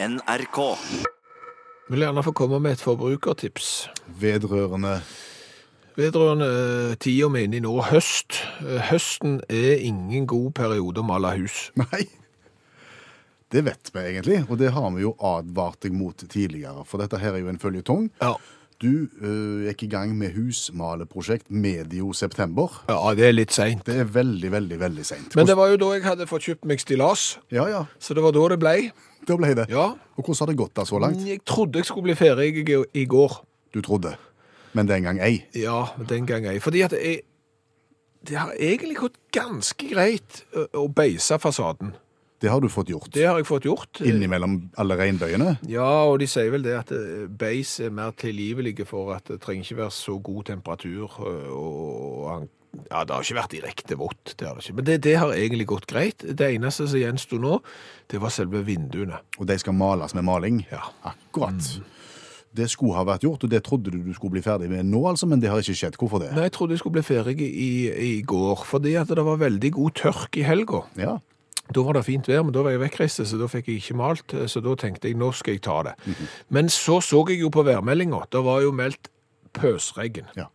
NRK. Vil gjerne få komme med et forbrukertips. Vedrørende Vedrørende eh, tida vi er inne i nå, høst. Eh, Høsten er ingen god periode å male hus. Nei. Det vet vi egentlig, og det har vi jo advart deg mot tidligere. For dette her er jo en føljetong. Ja. Du øh, gikk i gang med husmaleprosjekt medio september. ja, det er litt seint. Det er veldig, veldig veldig seint. Men det var jo da jeg hadde fått kjøpt meg stillas, Ja, ja. så det var da det ble. Da ble det. Ja. Og hvordan har det gått da så langt? Jeg trodde jeg skulle bli ferdig i, i går. Du trodde. Men den gang ei. Ja, den gang jeg. Fordi at jeg, det har egentlig gått ganske greit å, beise fasaden. Det har du fått gjort. Det har jeg fått gjort. Innimellom alle regnbøyene. Ja, og de sier vel det at beis er mer tilgivelige for at det trenger ikke være så god temperatur. Og han- ja, det har ikke vært direkte vått, det har det ikke. Men det, det har egentlig gått greit. Det eneste som gjensto nå, det var selve vinduene. Og de skal males med maling. Ja. Akkurat. Det skulle ha vært gjort, og det trodde du du skulle bli ferdig med nå, altså, men det har ikke skjedd. Hvorfor det? Nei, jeg trodde jeg skulle bli ferdig i, i går, fordi at det var veldig god tørk i helga. Ja. Da var det fint vær, men da var jeg vekkreist, så da fikk jeg ikke malt, så da tenkte jeg, nå skal jeg ta det. Men så så jeg jo på værmeldinga, det var jo meldt pøsregn. ja.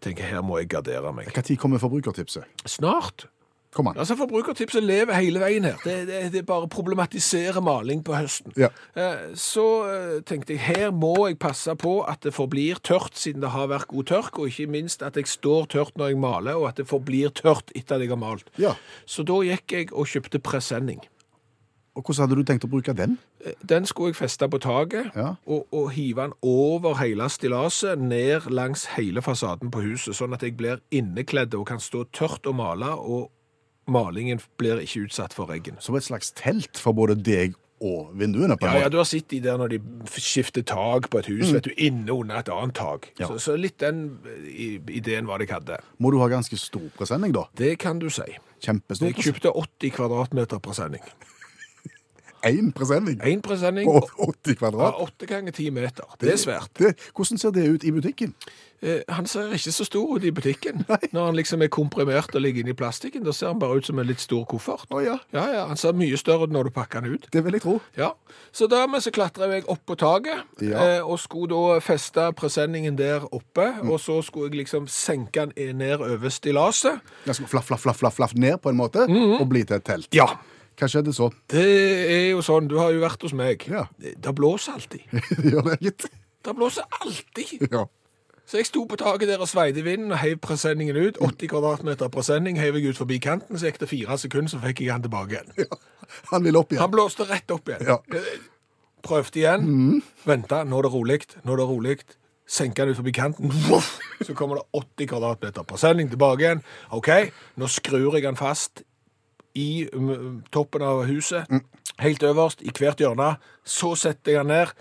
Tenker, her må jeg gardere meg. Når kommer forbrukertipset? Snart. Kom an. Altså, Forbrukertipset lever hele veien her. Det, det, det bare problematiserer maling på høsten. Ja. Eh, Så eh, tenkte jeg, her må jeg passe på at det forblir tørt, siden det har vært god tørk, og ikke minst at jeg står tørt når jeg maler, og at det forblir tørt etter at jeg har malt. Ja. Så da gikk jeg og kjøpte presenning. Og hvordan hadde du tenkt å bruke den? Eh, Den skulle jeg feste på taket, Ja. og, og hive den over hele stillaset, ned langs hele fasaden på huset, sånn at jeg blir innekledd og kan stå tørt og male, og malingen blir ikke utsatt for regn. Som et slags telt for både deg og vinduene? på en Ja, ja, du har sett de der når de skifter tak på et hus, vet du, inne under et annet tak. Ja. Så, så litt den eh, ideen var det jeg hadde. Må du ha ganske stor presenning, da? Det kan du si. Kjempestor Jeg kjøpte 80 kvadratmeter presenning. Én presenning Én presenning, på 80 kvadrat? 8 ganger 10 meter. Det er svært. Det, hvordan ser det ut i butikken? Eh, Han ser ikke så stor ut i butikken. Når han liksom er komprimert og ligger inni plastikken, da ser han bare ut som en litt stor koffert. Å ja, Ja, ja, Han ser mye større ut når du pakker den ut. det vil jeg tro. Ja, Så dermed så klatra jeg opp på taket, Ja. eh, og skulle da feste presenningen der oppe, og så skulle jeg liksom senke den ned over stillaset. Flaff, flaff, flaff, flaff, flaff ned på en måte, og bli til et telt. Ja. Hva skjedde så? Det er jo sånn, du har jo vært hos meg. Ja. Det blåser alltid. Gjør det, gitt? Det blåser alltid. Ja. Så jeg sto på taket der og sveide i vinden og heiv presenningen ut. 80 kvadratmeter presenning heiv jeg ut forbi kanten, så gikk det fire sekunder, så fikk jeg han tilbake igjen. Han ville opp igjen. Han blåste rett opp igjen. Ja. Prøvde igjen. Venta. Nå er det rolig. Nå er det rolig. Senka den ut forbi kanten. Så kommer det 80 kvadratmeter presenning tilbake igjen. OK, nå skrur jeg den fast i toppen av huset. Helt øverst, i hvert hjørne. Så setter jeg den ned.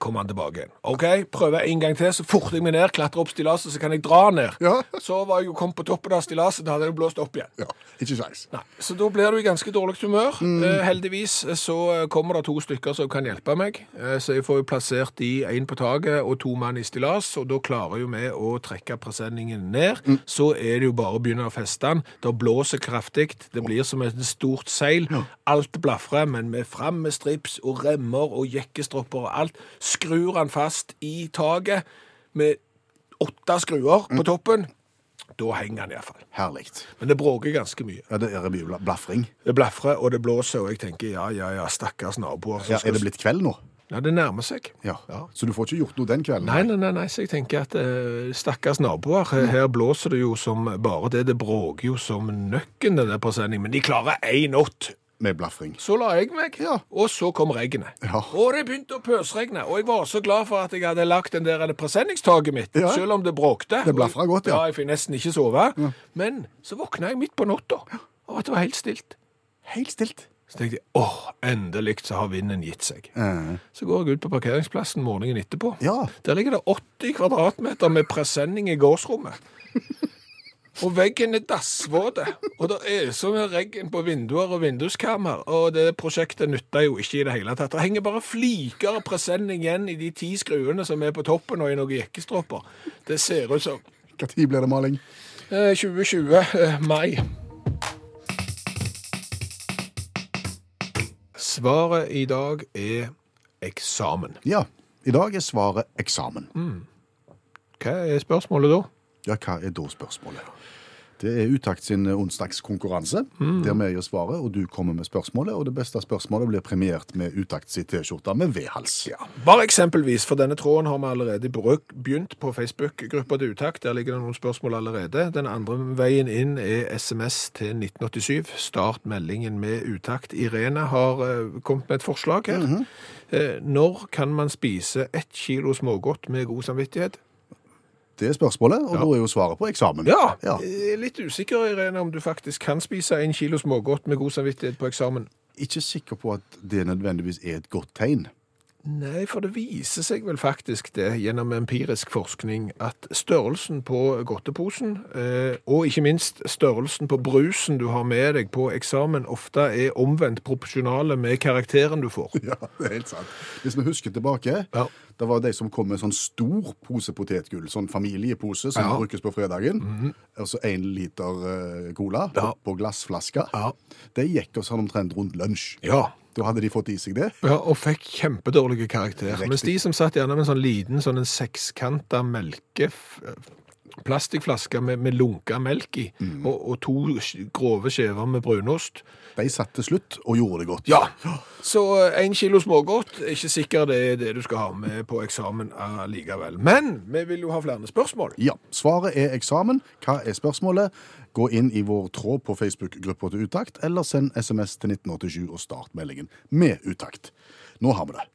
Kommer han tilbake igjen. OK, prøver en gang til, så forter jeg meg ned, klatrer opp stillaset, så kan jeg dra ned. Ja. Så var jeg jo kommet på toppen av stillaset, da hadde jeg blåst opp igjen. Ja, ikke sveis. Nei, Så da blir du i ganske dårlig humør. Eh, heldigvis så eh, kommer det to stykker som kan hjelpe meg. Eh, så jeg får jo plassert de, én på taket og to mann i stillas, og da klarer jo vi å trekke presenningen ned. Så er det jo bare å begynne å feste den. Det blåser kraftig, det blir som et stort seil. Alt blafrer, men med fram med strips og remmer og jekkestropper og alt. Skrur han fast i taket med åtte skruer på toppen. Da henger han iallfall. Herlig. Men det bråker ganske mye. Ja, det er mye bla- blafring. Det blafrer og det blåser, og jeg tenker ja, ja, ja, stakkars naboer. Ja, er det blitt kveld nå? Ja, det nærmer seg. Ja. Så du får ikke gjort noe den kvelden? Nei, nei, nei, nei, så jeg tenker at eh, stakkars naboer, her- her blåser det jo som bare det, det bråker jo som nøkken, den der presenningen, men de klarer en natt. Med blafring. Så la jeg meg, Ja. og så kom regnet. Ja. Og det begynte å pøsregne, og jeg var så glad for at jeg hadde lagt den der presenningstaket mitt, Ja. selv om det bråkte. Det blafret godt, ja. ja. jeg fikk nesten ikke sove. Men så våkna jeg midt på natta, av at det var helt stilt. Helt stilt. Så tenkte jeg, åh, endelig så har vinden gitt seg. Mm. Så går jeg ut på parkeringsplassen morgenen etterpå. Ja. Der ligger det 80 kvadratmeter med presenning i gårdsrommet. Og veggen er dassvåt. og det er så mye regn på vinduer og vinduskammer, og det prosjektet nytter jo ikke i det hele tatt. Det henger bare fliker av presenning igjen i de ti skruene som er på toppen og i noen jekkestropper. Det ser ut som Når blir det maling? eh, 2020, eh, mai. Svaret i dag er eksamen. Ja, i dag er svaret eksamen. Hva er spørsmålet da? Ja, hva er da spørsmålet? Det er Utakt sin onsdagskonkurranse, der vi gir svaret, og du kommer med spørsmålet, og det beste spørsmålet blir premiert med Utakt sin T-skjorte med V-hals. Ja. Bare eksempelvis, for denne tråden har vi allerede begynt på Facebook-gruppa til Utakt. Der ligger det noen spørsmål allerede. Den andre veien inn er SMS til 1987. Start meldingen med Utakt. Irene har eh, kommet med et forslag her. eh, når kan man spise ett kilo smågodt med god samvittighet? Det spørsmålet, og Ja. da er jo svaret på eksamen. Ja, Ja. er litt usikker, Irene, om du faktisk kan spise en kilo smågodt med god samvittighet på eksamen. Ikke sikker på at det nødvendigvis er et godt tegn. Nei, for det viser seg vel faktisk det gjennom empirisk forskning at størrelsen på godteposen, eh, og ikke minst størrelsen på brusen du har med deg på eksamen, ofte er omvendt proporsjonale med karakteren du får. Ja, det er helt sant. Hvis vi husker tilbake, Ja. det var de som kom med sånn stor pose potetgull, sånn familiepose som Ja. brukes på fredagen, og så en liter eh, cola Ja. på glassflaske. Ja. Det gikk oss sånn omtrent rundt lunsj. Ja. Da hadde de fått i seg det. Ja, og fikk kjempedårlige karakterer. Riktig. Mens de som satt gjerne med en sånn liten sånn en sekskanta melke... Plastikkflaske med, med lunka melk i, og, og to grove skjever med brunost. De satt til slutt og gjorde det godt. Ja, så én kilo smågodt ikke sikkert det er det du skal ha med på eksamen allikevel. Men vi vil jo ha flere spørsmål. Ja, Svaret er eksamen. Hva er spørsmålet? Gå inn i vår tråd på Facebook-gruppa til Utakt, eller send SMS til 1987 og start meldingen med Utakt. Nå har vi det.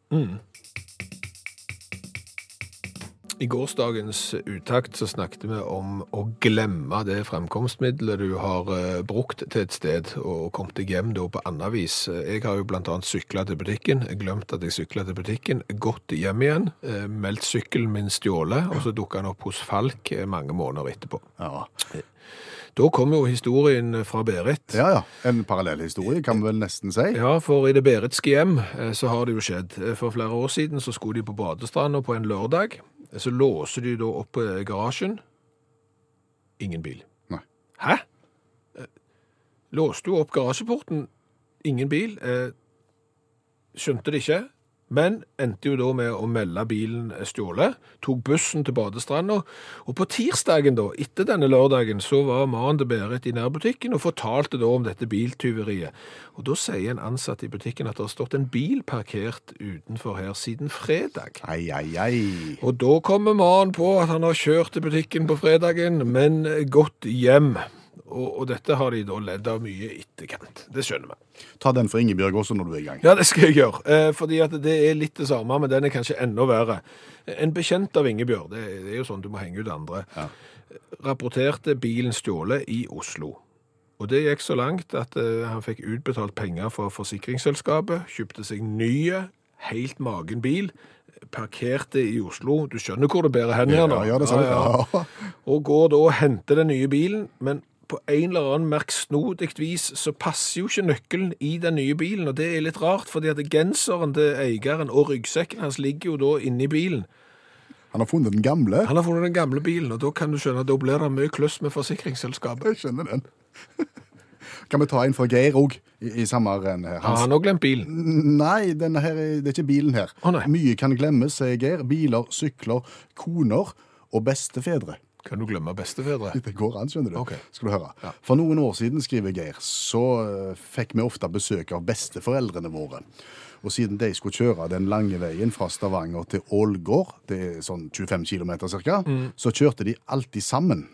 I gårsdagens uttakt så snakket vi om å glemme det fremkomstmiddelet du har eh, brukt til et sted og kommet deg hjem da på annet vis. Jeg har jo annet syklet til butikken, glemt at jeg syklet til butikken, gått hjem igjen, eh, meldt sykkelen min stjålet, og så dukket den opp hos Falk eh, mange måneder etterpå. Ja, Da kom jo historien fra Berit. ja. ja. En parallell historie, kan vi vel nesten si. Ja, for i det beritske hjem eh, så har det jo skjedd. Eh, For flere år siden så skulle de på badestranda på en lørdag. Eh, Så låser de da opp eh, garasjen. Ingen bil. Nei. Hæ? Eh, Låste jo opp garasjeporten. Ingen bil. Eh, Skjønte det ikke. Men endte jo da med å melde bilen stjålet. Tok bussen til badestranda. Og på tirsdagen, da, etter denne lørdagen, så var mannen til Berit i nærbutikken og fortalte da om dette biltyveriet. Og da sier en ansatt i butikken at det har stått en bil parkert utenfor her siden fredag. Ai, ai, ai. Og da kommer mannen på at han har kjørt til butikken på fredagen, men gått hjem. Og, og dette har de da ledd av mye i etterkant. Det skjønner vi. Ta den for Ingebjørg også når du er i gang. Ja, det skal jeg gjøre. Eh, fordi at det er litt det samme, men den er kanskje enda verre. En bekjent av Ingebjørg, det, det er jo sånn du må henge ut andre, Ja. rapporterte bilen stjålet i Oslo. Og det gikk så langt at eh, han fikk utbetalt penger fra forsikringsselskapet, kjøpte seg nye, helt magen bil, parkerte i Oslo. Du skjønner hvor det bærer hen her nå? Ja, ja, det sa du. Ja. Og går da og henter den nye bilen, men på en eller annen merksnodig vis så passer jo ikke nøkkelen i den nye bilen, og det er litt rart, fordi at genseren til eieren og ryggsekken hans ligger jo da inni bilen. Han har funnet den gamle. Han har funnet den gamle bilen, og da kan du skjønne at da blir det mye kluss med forsikringsselskapet. Jeg skjønner den. Kan vi ta en for Geir òg, i, i samme renn her? Har han òg glemt bilen? Nei, her, er- det er ikke bilen her. Å. Mye kan glemmes, sier Geir. Biler, sykler, koner og bestefedre. Kan du glemme bestefedre? Det går an, skjønner du. Okay. Skal du høre. Ja. For noen år siden, skriver Geir, så eh, fikk vi ofte besøk av besteforeldrene våre. Og siden de skulle kjøre den lange veien fra Stavanger til Ålgård, det er sånn 25 km ca., Mm. så kjørte de alltid sammen.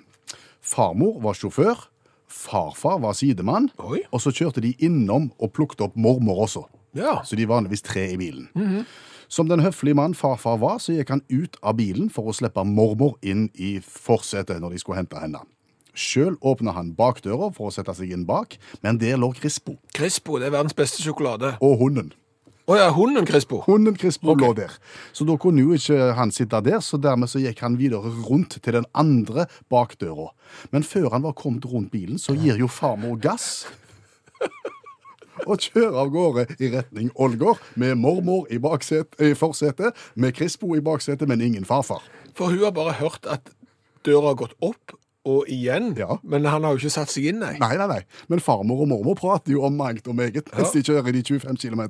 Farmor var sjåfør, farfar var sidemann, Oi. og så kjørte de innom og plukket opp mormor også. Ja. Så de er vanligvis tre i bilen. Som den høflige mann farfar var, så gikk han ut av bilen for å slippe mormor inn i forsetet når de skulle hente henne. Sjøl åpna han bakdøra for å sette seg inn bak, men der lå Crispo Crispo, det er verdens beste sjokolade. og hunden. Å ja, hunden Crispo. Hunden Crispo okay. lå der. Så da kunne jo ikke han sitte der, så dermed så gikk han videre rundt til den andre bakdøra. Men før han var kommet rundt bilen, så gir jo farmor gass. Og kjører av gårde i retning Ålgård med mormor i, bakset, i forsetet, med Krispo i baksetet, men ingen farfar. For hun har bare hørt at døra har gått opp, og igjen. Ja. Men han har jo ikke satt seg inn, nei. Nei, nei, nei. Men farmor og mormor prater jo om mangt og meget mens de kjører de 25 km.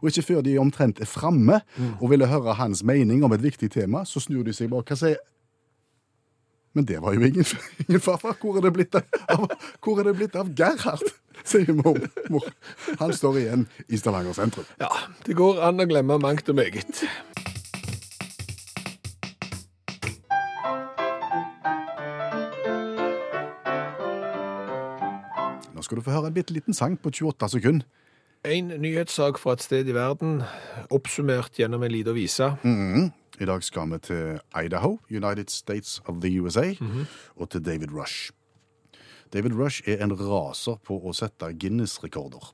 Og ikke før de omtrent er framme og ville høre hans mening om et viktig tema, så snur de seg bak Hva sier Men det var jo ingen, ingen farfar. Hvor er det blitt av, hvor er det blitt av Gerhard? sier mormor. Han står igjen i Stavanger sentrum. Ja, det går an å glemme mangt og meget. Nå skal du få høre en bitte liten sang på 28 sekunder. En nyhetssak fra et sted i verden, oppsummert gjennom en liten vise. I dag skal vi til Idaho, United States of the USA, og til David Rush. David Rush er en raser på å sette Guinness-rekorder.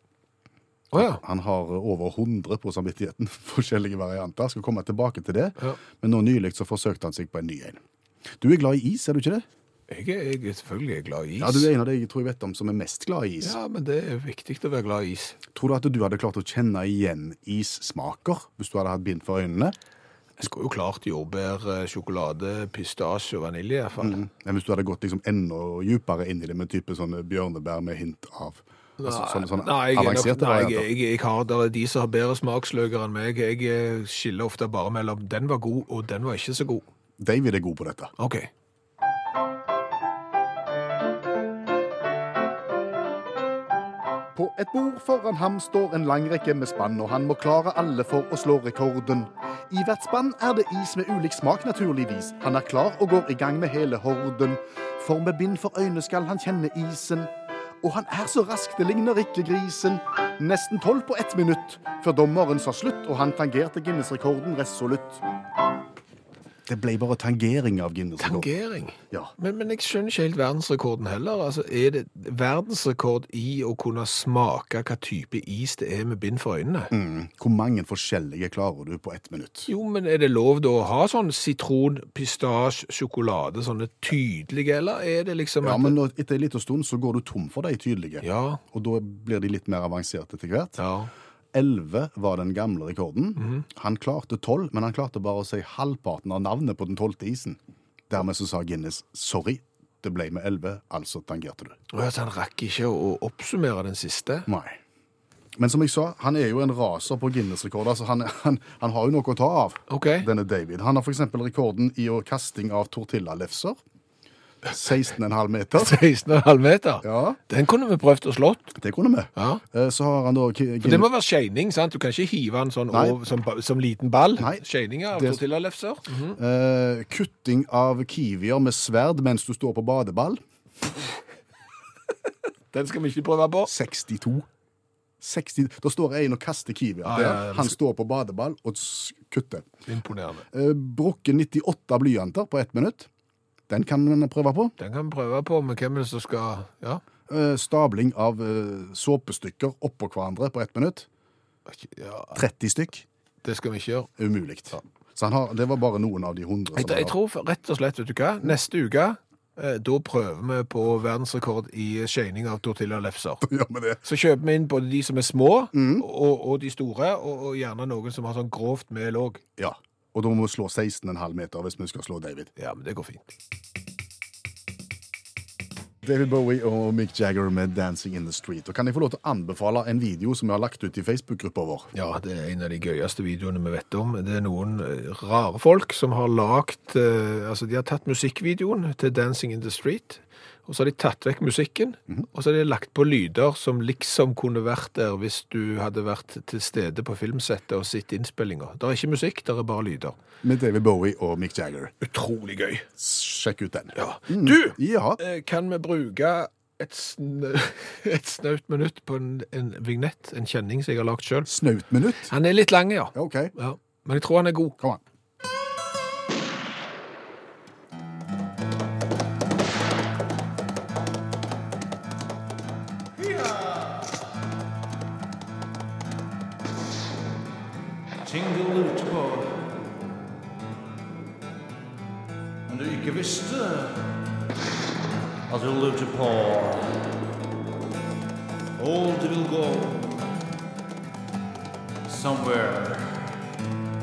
Oh, ja. Han har over 100 på samvittigheten, forskjellige varianter. Skal komme tilbake til det. Ja. Men nå nylig så forsøkte han seg på en ny en. Du er glad i is, er du ikke det? Jeg er, jeg er selvfølgelig glad i is. Ja, Du er en av de jeg tror jeg vet om som er mest glad i is. Ja, men det er viktig å være glad i is. Tror du at du hadde klart å kjenne igjen issmaker hvis du hadde hatt bind for øynene? Jeg skulle jo klart jordbær, eh, sjokolade, pistasje og vanilje i hvert fall. Men hvis du hadde gått liksom enda dypere inn i det med type sånne bjørnebær med hint av altså, sånne, sånne Nei, jeg, er avanserte nei jeg, jeg, jeg har, det er de som har bedre smaksløker enn meg. Jeg eh, skiller ofte bare mellom den var god og den var ikke så god. David er god på dette. Ok. På et bord foran ham står en lang rekke med spann, og han må klare alle for å slå rekorden. I hvert spann er det is med ulik smak, naturligvis. Han er klar og går i gang med hele horden. For med bind for øyne skal han kjenne isen. Og han er så rask, det ligner ikke grisen. Nesten tolv på ett minutt, før dommeren sa slutt, og han tangerte Guinness-rekorden resolutt. Det ble bare tangering av Guinness-rekorden. Tangering. Ja. Men, men jeg skjønner ikke helt verdensrekorden heller. Altså, er det verdensrekord i å kunne smake hva type is det er med bind for øynene? Mm. Hvor mange forskjellige klarer du på ett minutt? Jo, men er det lov da å ha sånn sitron, pistasje, sjokolade, sånne tydelige, eller er det liksom Ja, men nå, etter en liten stund så går du tom for de tydelige. Ja, Og da blir de litt mer avanserte til hvert. ja. 11 var den gamle rekorden. Mhm. Han klarte 12, men han klarte bare å si halvparten av navnet på den tolvte isen. Dermed så sa Guinness sorry, det ble med 11, altså tangerte du. Og at han rakk ikke å, å oppsummere den siste. Nei. Men som jeg sa, han er jo en raser på Guinness-rekorder, så han, han, han har jo noe å ta av, Okay. denne David. Han har f.eks. rekorden i å kasting av tortillalefser. 16,5 meter. 16,5 meter. Ja, Den kunne vi prøvd å slått. det kunne vi. Ja. Eh, Så har han da For det må være skeining, sant? Du kan ikke hive den sånn over, som, som liten ball. Nei. Skeining av tortillalefser. -hmm. uh, kutting av kiwier med sverd mens du står på badeball. Den skal vi ikke prøve på. 62. 60. Da står en og kaster kiwier. Ja, ja, ja, Han står på badeball og kutter. Imponerende. Uh, brukke 98 blyanter på ett minutt. Den kan vi prøve på. Den kan vi prøve på med hvem som skal Ja. Eh, stabling av eh, såpestykker oppå hverandre på ett minutt. ja 30 stykk. det skal vi ikke gjøre. Umulig. Så han har, det var bare noen av de hundre. Jeg, som jeg han tror for- rett og slett, vet du hva, neste uke eh, da prøver vi på verdensrekord i skeining av tortillalefser. Ja, men det. Så kjøper vi inn både de som er små, Mm. og, og de store, og, og gjerne noen som har sånn grovt mel òg. Ja. Og da må vi slå 16,5 meter hvis vi skal slå David. Ja, men det går fint. David Bowie og Mick Jagger med 'Dancing in the Street'. Og Kan jeg få lov til å anbefale en video som jeg har lagt ut i Facebook-gruppa vår? Ja, det er en av de gøyeste videoene vi vet om. Det er noen eh, rare folk som har lagt eh, Altså, de har tatt musikkvideoen til 'Dancing in the Street', og så har de tatt vekk musikken, og så har de lagt på lyder som liksom kunne vært der hvis du hadde vært til stede på filmsettet og sett innspillinga. Det er ikke musikk, det er bare lyder. Med David Bowie og Mick Jagger. Utrolig gøy. Sjekk ut den. Ja. Du, Ja. eh, kan vi bruke et, sn et snaut minutt på en, en vignett, en kjenning som jeg har lagd sjøl? Snautminutt? Han er litt lang, ja. Okay. OK. ja. Men jeg tror han er god. Kom an. At du lurte på Og du vil gå Somewhere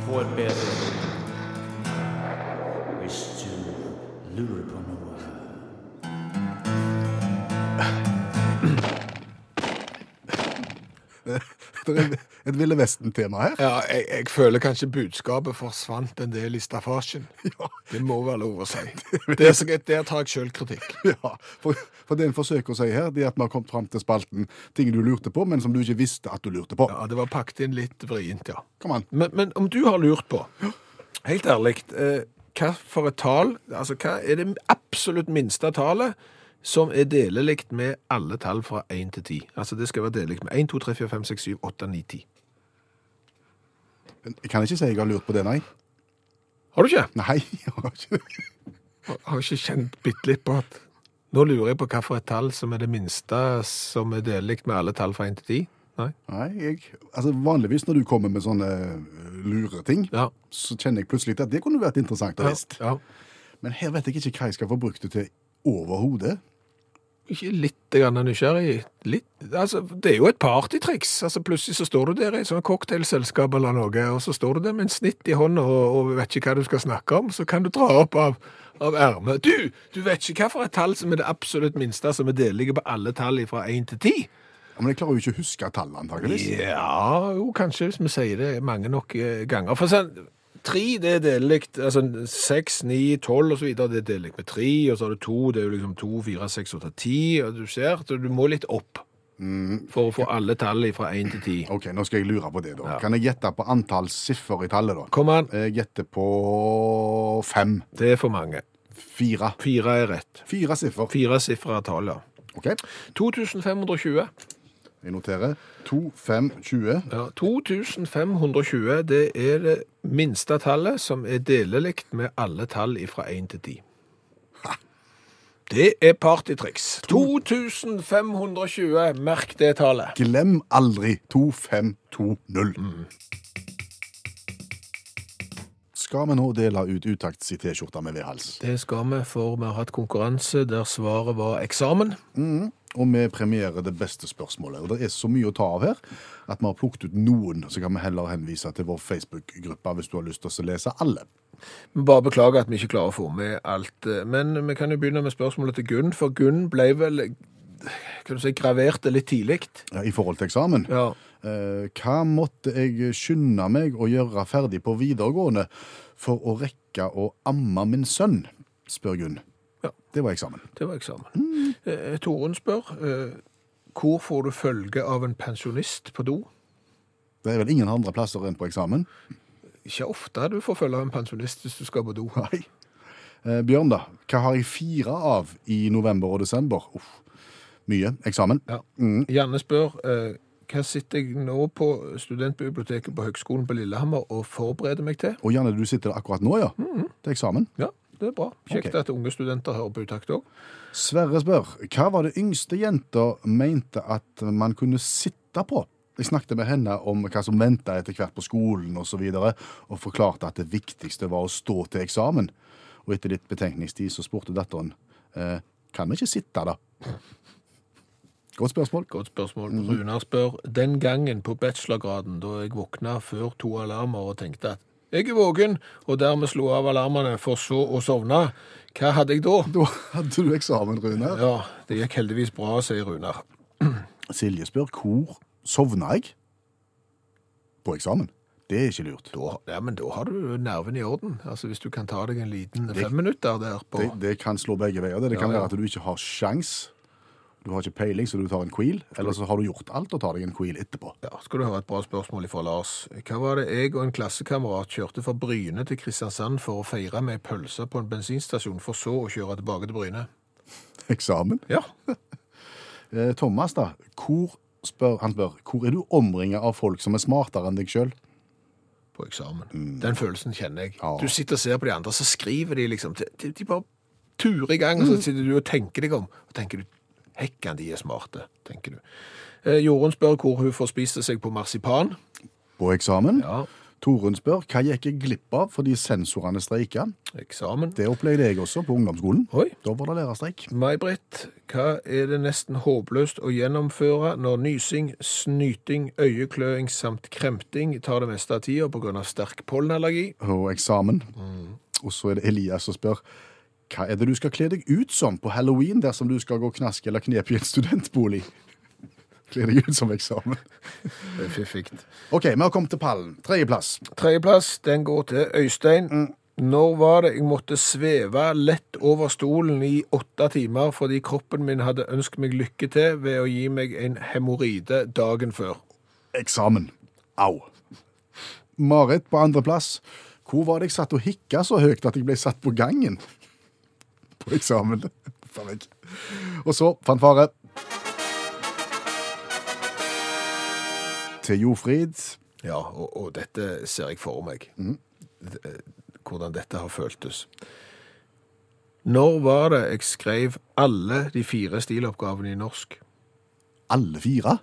På et bedre liv. Hvis du Det er et Ville Vesten-tema her. Ja, jeg, jeg føler kanskje budskapet forsvant en del i staffasjen. Det må være lov å si. Der, der tar jeg sjøl kritikk. Ja, for, for det en forsøker å si her, det er at vi har kommet fram til spalten ting du lurte på, men som du ikke visste at du lurte på. Ja, Det var pakket inn litt vrient, ja. Kom an. Men, men om du har lurt på, helt ærlig, eh, hva for et tall, altså hva er det absolutt minste tallet som er delelig med alle tall fra 1 til 10? Altså det skal være delelig med 1, 2, 3, 4, 5, 6, 7, 8, 9, 10. Jeg kan ikke si jeg har lurt på det, nei. Har du ikke? Nei, jeg har ikke det. Har har ikke kjent bitte litt på at Nå lurer jeg på hva for et tall som er det minste som er delelig med alle tall fra 1 til 10? Nei? Nei, jeg, altså Vanligvis når du kommer med sånne lure lureting, Ja. så kjenner jeg plutselig at det kunne vært interessant å visst. ja. Men her vet jeg ikke hva jeg skal få brukt det til overhodet. Litt nysgjerrig. Litt. Altså, det er jo et partytriks. Altså, plutselig så står du der i et sånt cocktailselskap eller noe, og så står du der med en snitt i hånda og, og vet ikke hva du skal snakke om. Så kan du dra opp av, av ermet. Du, du vet ikke hva for et tall som er det absolutt minste som er delige på alle tall fra 1 til 10? Ja, Men jeg klarer jo ikke å huske tallet, antakeligvis. Ja, jo, kanskje hvis vi sier det mange nok eh, ganger. For sånn, tre, det er delikt. altså seks, ni, tolv videre, det er delikt med tre, og så har du to, det er jo liksom to, fire, seks, åtte, ti, og du ser, så du må litt opp for å få alle tall fra én til ti. Ok, nå skal jeg lure på det, da. Ja. Kan jeg gjette på antall siffer i tallet, da? Kom an, Jeg gjetter på fem. det er for mange. Fire. Fire er rett. Fire siffer. Fire siffer er tallet. Ok, 2520. jeg noterer. To, fem, 20. Ja, 2520, det er det minste tallet som er delelikt med alle tall fra 1 til 10. Det er partytriks. 2520, merk det tallet. Glem aldri 2520. Skal vi nå dele ut utakts i T-skjorta med V-hals? Det skal vi, for vi har hatt konkurranse der svaret var eksamen. Og vi premierer det beste spørsmålet. Og det er så mye å ta av her at vi har plukket ut noen, så kan vi heller henvise til vår Facebook-gruppe hvis du har lyst til å lese alle. Vi bare beklager at vi ikke klarer å få med alt. eh, Men vi kan jo begynne med spørsmålet til Gunn, for Gunn ble vel kan du si, gravert det litt tidlig. Ja, I forhold til eksamen. Ja. Eh, hva måtte jeg skynde meg å gjøre ferdig på videregående for å rekke å amme min sønn? spør Gunn. Det var eksamen. Det var eksamen. Eh, Toren spør, eh, hvor får du følge av en pensjonist på do? Det er vel ingen andre plasser enn på eksamen? Ikke ofte du får følge av en pensjonist hvis du skal på do. Nei. Eh, Bjørn, da. Hva har jeg fire av i november og desember? Uff. Mye. Eksamen. Ja. Janne spør, eh, hva sitter jeg nå på studentbiblioteket på Høgskolen på Lillehammer og forbereder meg til? Og Janne, du sitter der akkurat nå, ja? Til eksamen. Ja, det er bra. Kjekt Ok. at unge studenter hører på utakt òg. Sverre spør hva var det yngste jenta mente at man kunne sitte på? Jeg snakket med henne om hva som venta etter hvert på skolen osv., og, så videre, og forklarte at det viktigste var å stå til eksamen. Og etter litt betenkningstid så spurte datteren eh, kan vi ikke sitte, da? Godt spørsmål. Godt spørsmål. Runar spør, den gangen på bachelorgraden da jeg våkna før to alarmer og tenkte at jeg er våken, og dermed slo av alarmene for så å sovne, hva hadde jeg da? Da hadde du eksamen, Rune. Ja, det gikk heldigvis bra, sier Runar. Silje spør hvor sovna jeg? På eksamen. Det er ikke lurt. Da, ja, men da har du nerven i orden. Altså Hvis du kan ta deg en liten fem minutter der på Det, det kan slå begge veier. Det, det kan Ja, ja. være at du ikke har sjans. Du har ikke peiling, så du tar en queel. Eller så har du gjort alt og tar deg en queel etterpå. Ja, skal du høre et bra spørsmål fra Lars. Hva var det jeg og en klassekamerat kjørte fra Bryne til Kristiansand for å feire med pølse på en bensinstasjon, for så å kjøre tilbake til Bryne? Eksamen. Ja. Eh, Thomas, da. Hvor, spør, han spør, hvor er du omringet av folk som er smartere enn deg sjøl? På eksamen. Den følelsen kjenner jeg. Ja. Du sitter og ser på de andre, så skriver de liksom De, de, de bare turer i gang, og så sitter du og tenker deg om. Og tenker du Hekkan, de er smarte, tenker du. Eh, Jorunn spør hvor hun får spise seg på marsipan. På eksamen. Ja, Torunn spør hva gikk jeg glipp av fordi sensorene streika. eksamen. Det opplevde jeg også på ungdomsskolen. Oi. Da var det lærerstreik. May-Britt, hva er det nesten håpløst å gjennomføre når nysing, snyting, øyekløing samt kremting tar det meste av tida pga. sterk pollenallergi? Og eksamen. Og så er det Elias som spør hva er det du skal kle deg ut som på halloween dersom du skal gå knask eller knep i en studentbolig? Kle deg ut som eksamen. Det er fiffig. OK, vi har kommet til pallen. Tredjeplass. Tredjeplass, den går til Øystein. Når var det jeg måtte sveve lett over stolen i åtte timer fordi kroppen min hadde ønsket meg lykke til ved å gi meg en hemoroide dagen før? Eksamen. Au. Marit på andreplass. Hvor var det jeg satt og hikka så høyt at jeg ble satt på gangen? På eksamen. Og så fanfare. Til Jofrid. Ja, og, og dette ser jeg for meg. Mm. Hvordan dette har føltes. Når var det jeg skrev alle de fire stiloppgavene i norsk? Alle fire.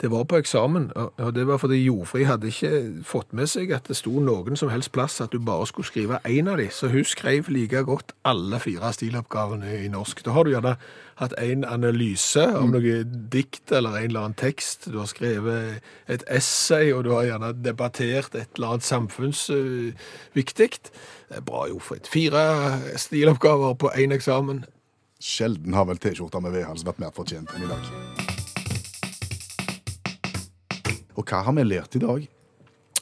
Det var på eksamen, og det var fordi Jofri hadde ikke fått med seg at det sto noen som helst plass at du bare skulle skrive én av de, så hun skrev like godt alle fire stiloppgavene i norsk. Da har du gjerne hatt en analyse om noe dikt eller en eller annen tekst, du har skrevet et essay, og du har gjerne debattert et eller annet samfunnsviktig. Bra, Jofrid. Fire stiloppgaver på én eksamen. Sjelden har vel T-skjorta med vedhals vært mer fortjent enn i dag. Og hva har vi lært i dag?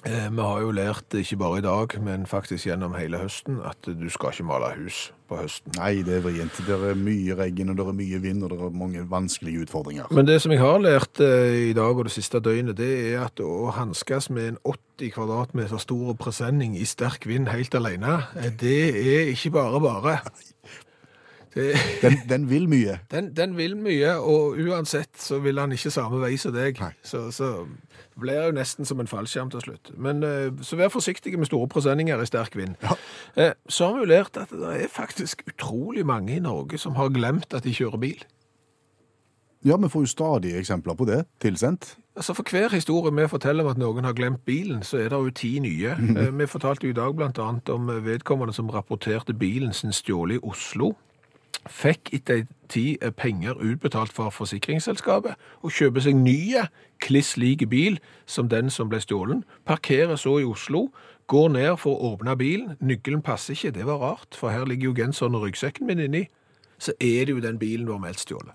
Eh, Vi har jo lært, ikke bare i dag, men faktisk gjennom hele høsten, at du skal ikke male hus på høsten. Nei, det er vrient. Det er mye regn, og det er mye vind, og det er mange vanskelige utfordringer. Men det som jeg har lært eh, i dag og det siste døgnet, det er at å hanskes med en 80 kvadratmeter stor presenning i sterk vind helt alene, eh, det er ikke bare bare. Det, Den, den vil mye. den, den vil mye, og uansett så vil han ikke samme vei som deg. Nei. Så, så det blir jo nesten som en fallskjerm til slutt. Men eh, så vær forsiktig med store presenninger i sterk vind. Ja. Eh, Så har vi jo lært at det er faktisk utrolig mange i Norge som har glemt at de kjører bil. Ja, vi får jo stadig eksempler på det tilsendt. Altså For hver historie vi forteller om at noen har glemt bilen, så er det jo ti nye. Eh, Vi fortalte jo i dag annet om vedkommende som rapporterte bilen sin stjålet i Oslo. Fikk etter en tid eh, penger utbetalt fra forsikringsselskapet og kjøper seg nye, kliss lik bil som den som ble stjålen. Parkerer så i Oslo, går ned for å åpne bilen. Nøkkelen passer ikke, det var rart, for her ligger jo genseren og ryggsekken min inni. Så er det jo den bilen har meldt stjålet.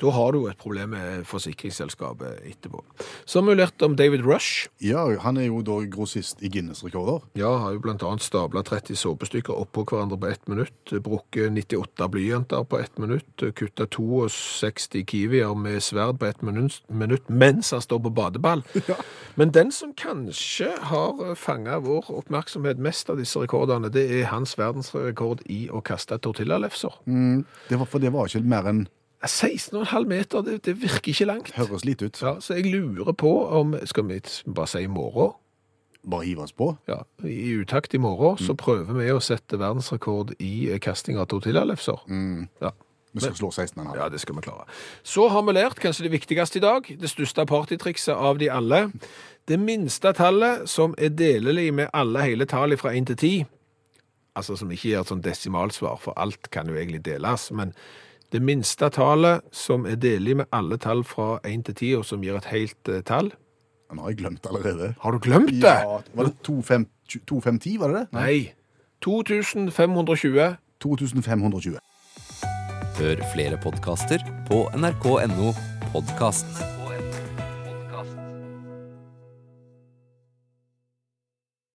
Da har du et problem med forsikringsselskapet etterpå. Så har vi lært om David Rush. Ja, han er jo da grossist i Guinness-rekorder. Ja, har jo annet stabla 30 såpestykker oppå hverandre på ett minutt, brukket 98 blyanter på ett minutt, kutta 62 kiwier med sverd på ett minutt, mens han står på badeball. Men den som kanskje har fanga vår oppmerksomhet mest av disse rekordene, det er hans verdensrekord i å kaste tortillalefser. Det var, for det var ikke mer enn 16,5 meter, det, det virker ikke langt. høres lite ut. Ja, så jeg lurer på om Skal vi bare si i morgen? Bare hive oss på. Ja, I utakt i morgen så prøver vi å sette verdensrekord i eh, kasting av tortillalefser. Ja. Vi skal slå 16,5. ja, det skal vi klare. Så har vi lært kanskje det viktigste i dag, det største partytrikset av de alle. Det minste tallet som er delelig med alle hele tall fra 1 til 10, altså som ikke gir et sånn desimalsvar, for alt kan jo egentlig deles, men det minste tallet som er delig med alle tall fra 1 til 10, og som gir et helt eh, tall. Nå har jeg glemt allerede. Har du glemt det? Ja, var det 2510, var det det? Nei. 2520. 2520. Hør flere podkaster på nrk.no podkast.